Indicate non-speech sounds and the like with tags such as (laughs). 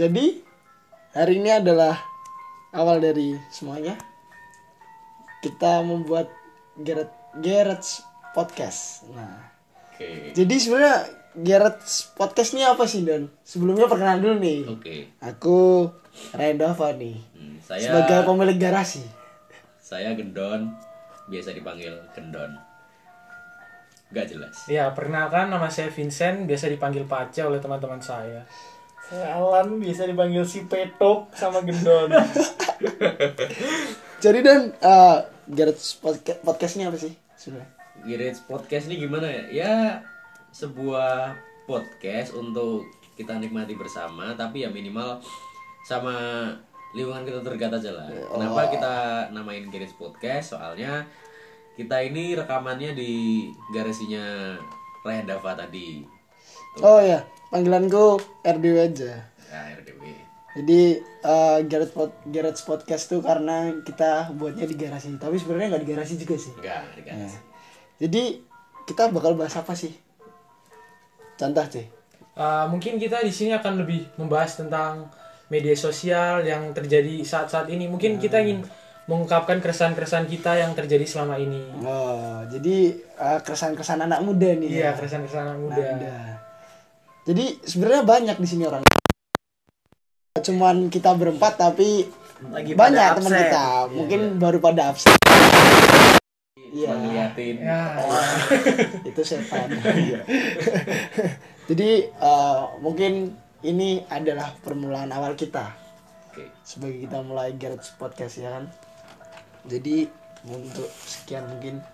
Jadi hari ini adalah awal dari semuanya. Kita membuat Garrett Garrett's podcast. Nah, Oke. jadi sebenarnya Garrett's podcast ini apa sih Don? Sebelumnya perkenalan dulu nih. Oke. Aku Rendova nih. Hmm, saya Sebagai pemilik garasi. saya Gendon, biasa dipanggil Gendon. Gak jelas. Ya, perkenalkan nama saya Vincent, biasa dipanggil Pace oleh teman-teman saya. Alan biasa dipanggil si Petok sama Gendon. (laughs) Jadi Don, uh, Garrett's podcast, podcast ini apa sih sebenarnya? Girits podcast ini gimana ya? Ya sebuah podcast untuk kita nikmati bersama, tapi ya minimal sama lingkungan kita terdekat aja lah. Kenapa kita namain Girits podcast? Soalnya kita ini rekamannya di garasinya Raya Dava tadi. Oh ya, panggilanku RDW aja. Ya, RDW. Jadi uh, Garrett Pod Garrett's podcast tuh karena kita buatnya di garasi. Tapi sebenarnya nggak di garasi juga sih. Enggak, di garasi. Jadi kita bakal bahas apa sih? Contoh sih. Uh, mungkin kita di sini akan lebih membahas tentang media sosial yang terjadi saat-saat ini. Mungkin kita ingin mengungkapkan keresahan-keresahan kita yang terjadi selama ini. Oh, jadi uh, keresahan-keresahan anak muda nih. Iya, ya. keresahan-keresahan anak muda. Anak muda. Jadi sebenarnya banyak di sini orang. Cuman kita berempat tapi Lagi banyak teman kita. Mungkin baru pada absen. Iya. Ngeliatin. Ya, (laughs) itu setan. (laughs) Jadi eh, mungkin ini adalah permulaan awal kita Oke. sebagai kita mulai Garage Podcast ya kan. Jadi untuk sekian mungkin